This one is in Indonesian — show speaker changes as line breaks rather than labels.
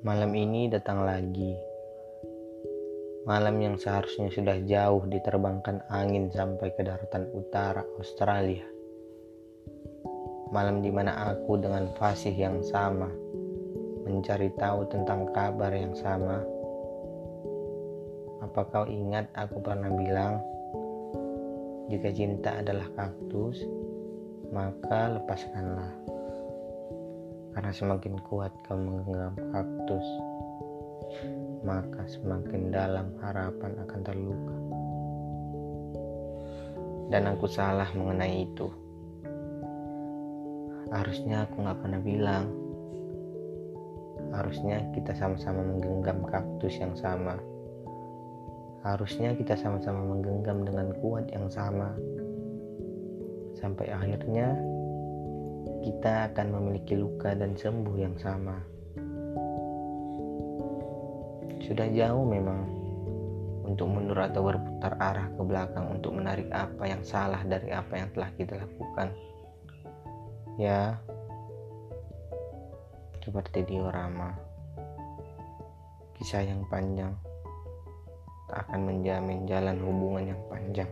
Malam ini datang lagi. Malam yang seharusnya sudah jauh diterbangkan angin sampai ke daratan utara Australia. Malam di mana aku dengan fasih yang sama mencari tahu tentang kabar yang sama. Apa kau ingat aku pernah bilang, jika cinta adalah kaktus, maka lepaskanlah karena semakin kuat kau menggenggam kaktus, maka semakin dalam harapan akan terluka. Dan aku salah mengenai itu. Harusnya aku gak pernah bilang. Harusnya kita sama-sama menggenggam kaktus yang sama. Harusnya kita sama-sama menggenggam dengan kuat yang sama. Sampai akhirnya kita akan memiliki luka dan sembuh yang sama. Sudah jauh memang untuk mundur atau berputar arah ke belakang untuk menarik apa yang salah dari apa yang telah kita lakukan. Ya, seperti diorama, kisah yang panjang tak akan menjamin jalan hubungan yang panjang.